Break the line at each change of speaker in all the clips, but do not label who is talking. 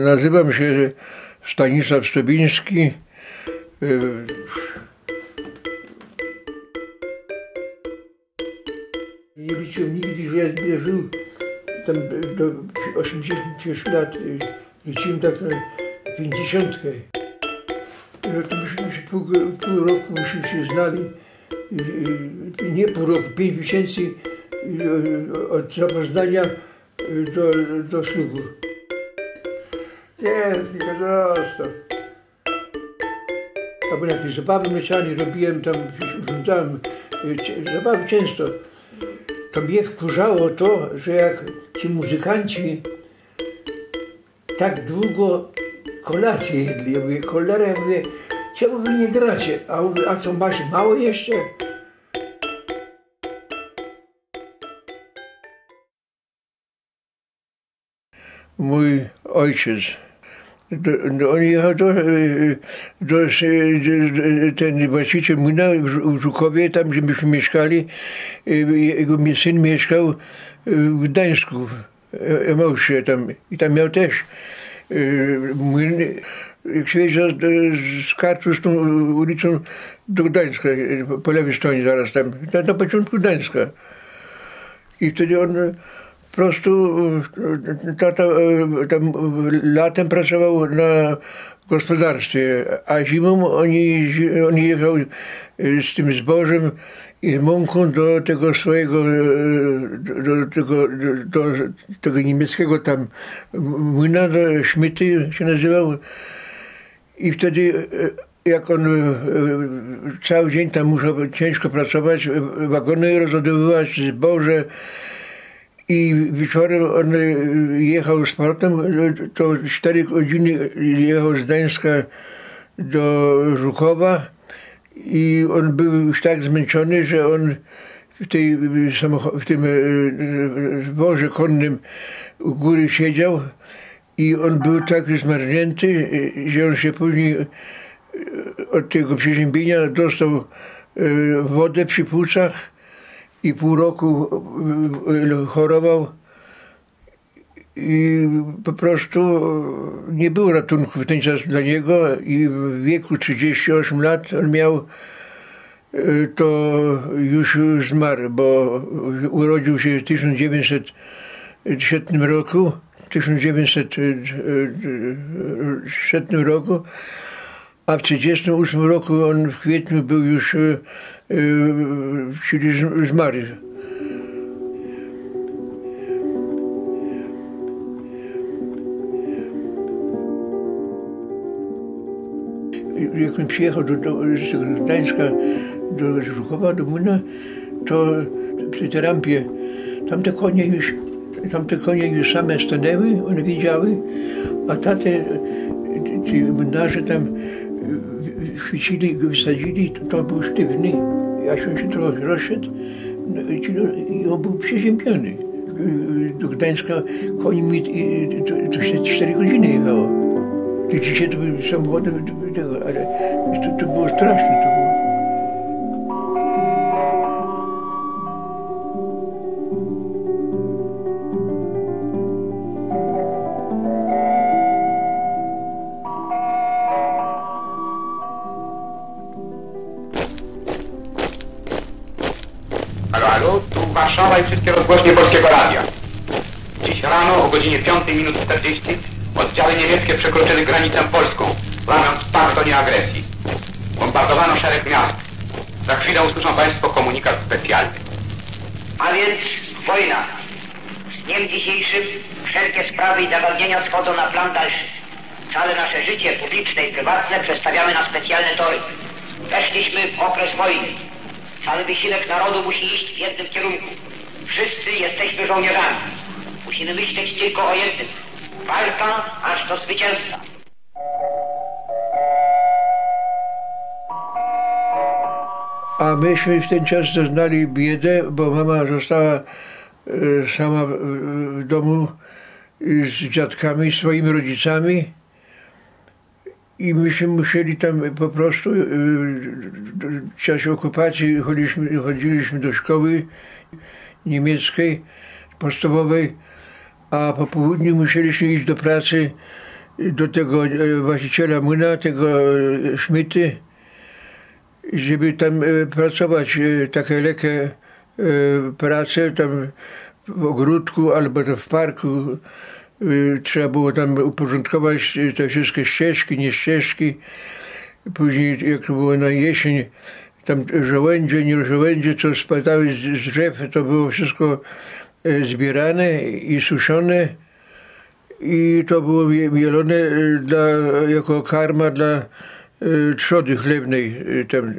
Nazywam się Stanisław Stebiński. Y, Nie liczyłem nigdy, że ja żył tam do 80 lat. y, Liczyłem tak na 50. No to myśmy się pół, pół roku myśmy się znali. Y, Nie pół roku, pięć miesięcy od zapoznania do, do ślubu. Nie, tylko zostaw. Albo jakieś zabawy meczanie robiłem, tam urządzałem y, zabawy często. To mnie wkurzało to, że jak ci muzykanci tak długo kolację jedli. Ja mówię, cholera, ja mówię, czemu wy nie gracie? A, a masz mało jeszcze? Mój ojciec, do, do, on jechał do, ten właściciel młyna w Żu- w Żukowie, tam gdzie myśmy mieszkali, jego syn mieszkał w Gdańsku, w Emausie tam i tam miał też e, młyn. Jak się jedzie z, Kartu, z tą ulicą do Gdańska, po, lewej stronie zaraz tam, na, na początku Gdańska. I wtedy on prostu e, tata e, tam latem pracował na gospodarstwie, a zimą oni, on jechał e, z tym zbożem i mąką do tego swojego, e, do, tego, do, do tego niemieckiego tam młyna, do się nazywał. I wtedy, e, jak on e, e, cały dzień tam musiał ciężko pracować, e, wagony rozładowywać, zboże, i wieczorem on e, jechał z portem, e, to 4 godziny jechał z Gdańska do Żukowa i on był już tak zmęczony, że on w, tej, w tym e, wozie konnym u góry siedział i on był tak zmarznięty, że on się później e, od tego przeziębienia dostał wodę przy płucach i pół roku e, chorował i po prostu nie było ratunku. W ten czas dla niego i w wieku 38 lat on miał e, to już zmarł, bo urodził się w 1900 roku, w 1900 roku, a w 1938 roku on w kwietniu był już, czyli z-. Jak on przyjechał do, do, z Gdańska do Żukowa, do Młyna, to przy tej rampie tamte konie już, tamte konie już same stanęły, one wiedziały, a tamte ci młynarze tam y, chwycili go, wysadzili, to, to był sztywny. On się trochę rozszedł, no, i on był przeziębiony. Do Gdańska końmi y, to, to się 4 godziny jechało. Dzisiaj to był samochodem, ale to, to było straszne. To
rozgłośnie Polskiego Radia. Dziś rano o godzinie 5 minut 40 oddziały niemieckie przekroczyły granicę polską, łamiąc pakt o nieagresji. Bombardowano szereg miast. Za chwilę usłyszą Państwo komunikat specjalny.
A więc wojna. Z dniem dzisiejszym wszelkie sprawy i zagadnienia schodzą na plan dalszy. Całe nasze życie publiczne i prywatne przestawiamy na specjalne tory. Weszliśmy w okres wojny. Cały wysiłek narodu musi iść w jednym kierunku. Jesteśmy żołnierzami. Musimy myśleć tylko o jednym. Walka aż do zwycięstwa.
A myśmy w ten czas doznali biedę, bo mama została e, sama w, domu e, z dziadkami, swoimi rodzicami. I myśmy musieli tam po prostu e, w czasie okupacji chodziliśmy, chodziliśmy do szkoły niemieckiej, podstawowej, a po południu musieliśmy iść do pracy do tego e, właściciela młyna, tego e, Szmyty, żeby tam e, pracować takie lekkie prace tam w ogródku albo w parku. Trzeba było tam uporządkować te wszystkie ścieżki, nie ścieżki. Później, jak było na jesień, tam żołędzie, nie żołędzie, co spadały z drzew, to było wszystko zbierane i suszone i to było mielone y, dla, jako karma dla y, trzody chlebnej. Tam.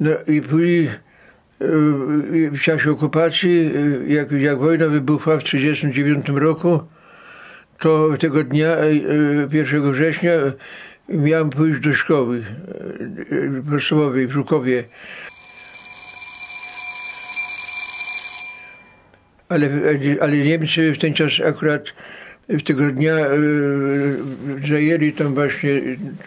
No i później w czasie okupacji, jak, jak wojna wybuchła w 1939 roku, to tego dnia, 1 września, miałem pójść do szkoły podstawowej w Żukowie. Ale, ale Niemcy w ten czas akurat tego dnia e, zajęli tam właśnie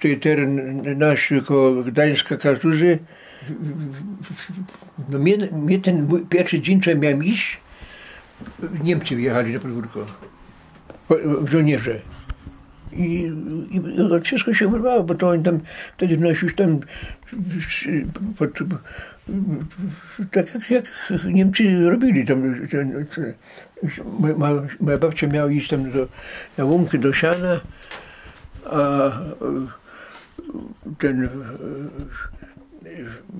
ten teren nasz koło Gdańska Kartuzy. No mnie, mnie ten pierwszy dzień, co miałem iść, Niemcy wjechali na podwórko. Żołnierze. I, i wszystko się urwało, bo to oni tam wtedy no, już tam pod, tak jak, jak Niemcy robili tam. Moja, moja babcia miała iść tam do, na łąkę do siana, a ten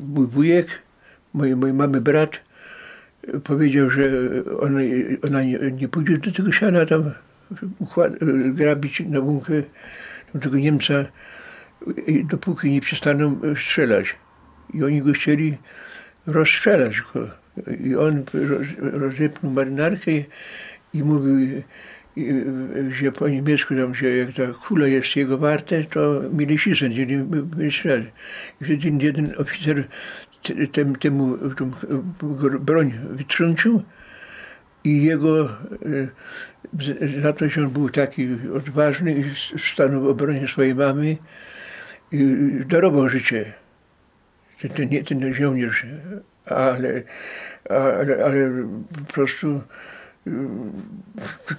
mój wujek, mojej mamy brat, powiedział, że ona, ona nie, nie pójdzie do tego siana tam grabić na łąkę tego Niemca, dopóki nie przestaną strzelać. I oni go chcieli rozstrzelać. Go. I on rozepnął marynarkę i mówił, że po niemiecku tam, że jak ta kula jest jego warte, to mieli nie byli strzelać. I wtedy jeden oficer tem, temu broń wytrącił i jego za to, że on był taki odważny i stanął w obronie swojej mamy i darował życie. Ten, ten, ten żołnierz, ale, ale, ale po prostu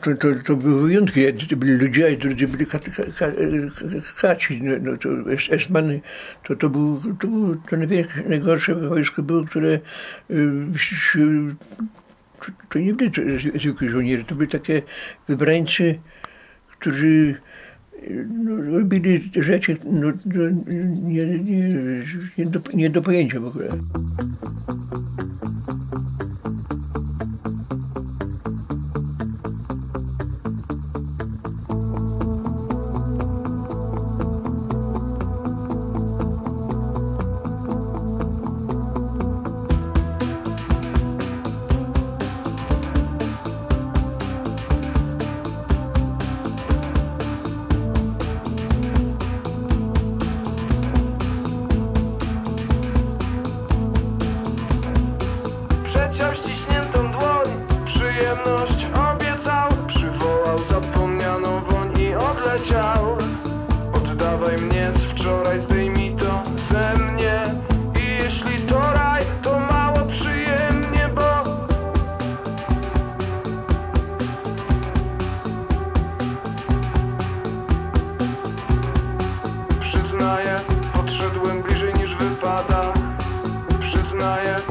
to, to, to były wyjątki. To byli ludzie, a drudzy byli kaci. No, no, to Esmany, to, to, był, to, był, to najgorsze wojsko było, które to nie byli zwykli żołnierze, to byli takie wybrańcy, którzy no, robili rzeczy no, no, nie, nie, nie, do, nie do pojęcia w ogóle. Przeciął ściśniętą dłoń. Przyjemność obiecał Przywołał zapomnianą woń i odleciał. Oddawaj mnie z
wczoraj, zdejmij to ze mnie. I jeśli to raj, to mało przyjemnie, bo Przyznaję, podszedłem bliżej niż wypada. Przyznaję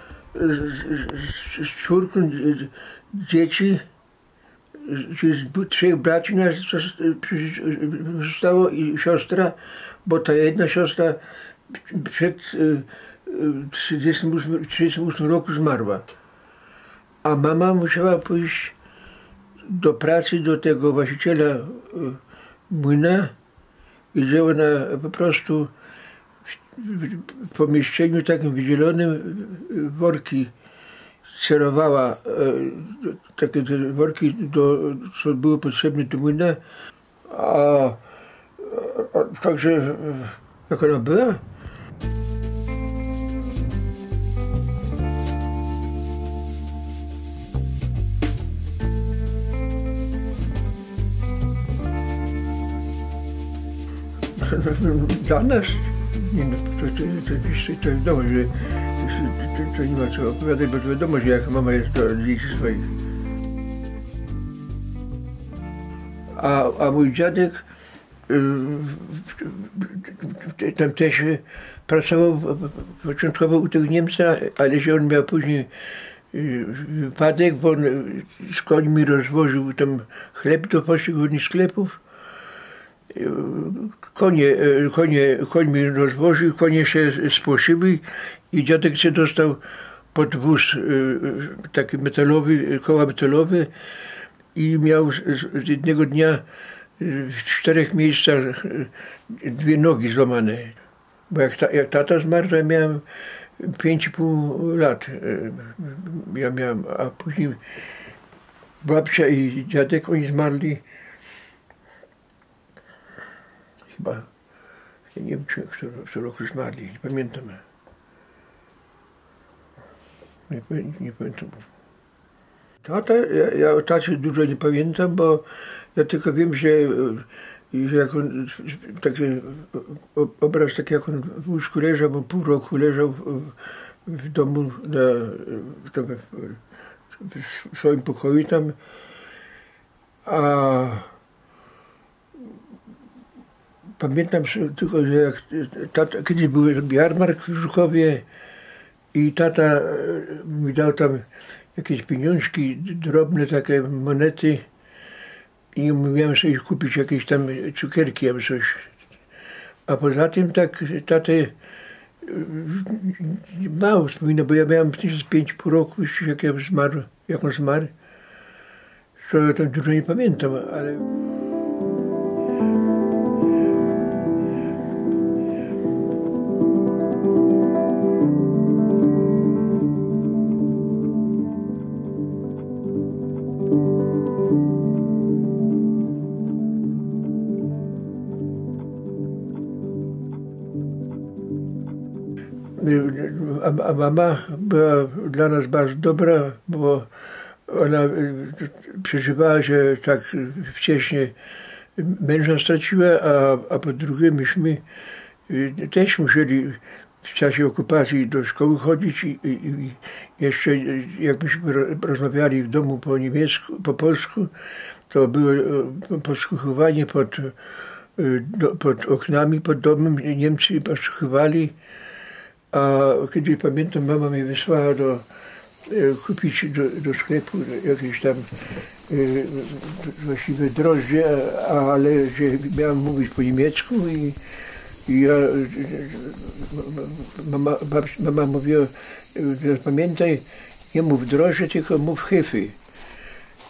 z, z czwórką dzieci, z trzech braci nas zostało i siostra, bo ta jedna siostra przed 38, 38 roku zmarła. A mama musiała pójść do pracy do tego właściciela młyna, gdzie ona po prostu w pomieszczeniu takim wydzielonym worki cerowała e, takie worki, do, co było potrzebne do młyna, a, a także jak ona była? Dla nas, nie, no, to, to, to, to, to wiadomo, że to, to nie ma co opowiadać, bo to wiadomo, że jak mama jest do dzieci swoich. A, a mój dziadek yy, tam też pracował początkowo u tych Niemca, ale że on miał później yy, wypadek, bo on z końmi rozwoził tam chleb do poszczególnych sklepów konie, konie, końmi rozwoził, konie się spłoszyły i dziadek się dostał pod wóz taki metalowy, koła metalowe i miał z jednego dnia w czterech miejscach dwie nogi złamane. Bo jak, ta, jak tata zmarł, ja miałem 5,5 lat. Ja miałem, a później babcia i dziadek, oni zmarli chyba, nie wiem, czy w którym roku zmarli, nie pamiętam. Nie, nie pamiętam. Tata, ja, ja o tacie dużo nie pamiętam, bo ja tylko wiem, że, że jak on, taki obraz taki jak on w łóżku leżał, bo pół roku leżał w, w domu, na, tam w, w swoim pokoju tam, a Pamiętam tylko, że jak tata, kiedyś był jarmark w Żukowie i tata e, mi dał tam jakieś pieniążki, drobne takie monety i miałem sobie kupić jakieś tam cukierki albo coś. A poza tym tak tatę e, mało wspominam, bo ja miałem z pięć pół roku, jak ja zmarł, jak on zmarł, to tam dużo nie pamiętam, ale... a mama była dla nas bardzo dobra, bo ona y, przeżywała, że tak wcześniej męża straciła, a, a po drugie myśmy y, też musieli w czasie okupacji do szkoły chodzić i, i jeszcze jakbyśmy rozmawiali w domu po niemiecku, po polsku, to było podsłuchiwanie pod, pod oknami, pod domem. Niemcy podsłuchiwali a kiedy pamiętam, mama mnie wysłała do, e, kupić do, do sklepu jakieś tam e, właściwie drożdże, ale że miałem mówić po niemiecku i, i ja, mama, mama mówiła, pamiętaj, nie mów drożdże, tylko mów hefy.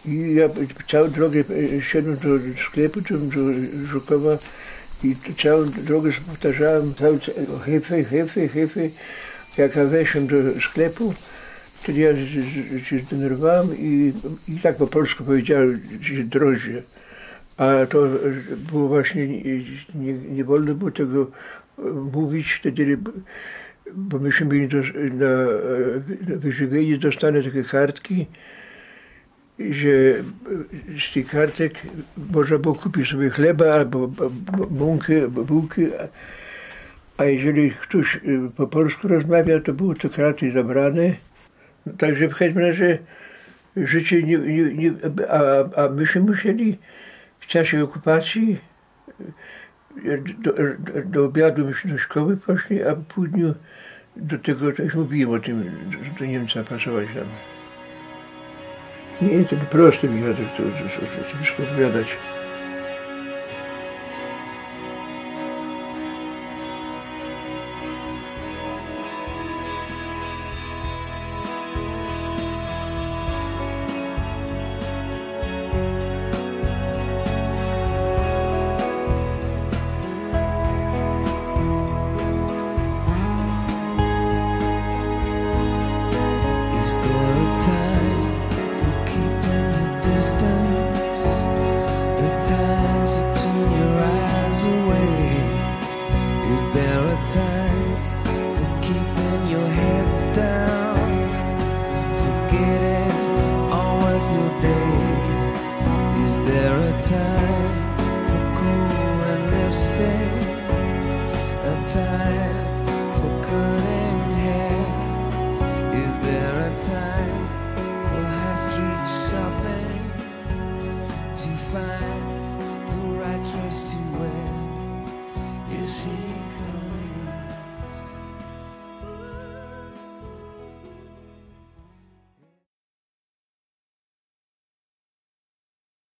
I ja całą drogę szedłem do sklepu, do Żukowa, i całą drogę powtarzałem cały hefy, hefy. Jak ja weszłem do sklepu, wtedy ja się zdenerwowałem i, i tak po polsku powiedziałem, że drożdże. A to było właśnie, nie, nie wolno było tego mówić wtedy, bo myśmy byli do, na, na wyżywienie, dostanę takie kartki, że z tych kartek można było kupić sobie chleba albo bułki, bułki, a jeżeli ktoś y, po polsku rozmawia, to były te karty zabrane. Także w każdym razie życie nie, nie, nie a, a myśmy musieli w czasie okupacji y, do, do obiadu myśmy do szkoły poszli, a po południu do tego, to już mówiłem o tym, do Niemca pasować tam. Nie tak proste mi to, to, to, to wszystko opowiadać.
a time for cool and lipstick, a time for cutting hair. Is there a time for high street shopping to find the right dress to wear? Is she?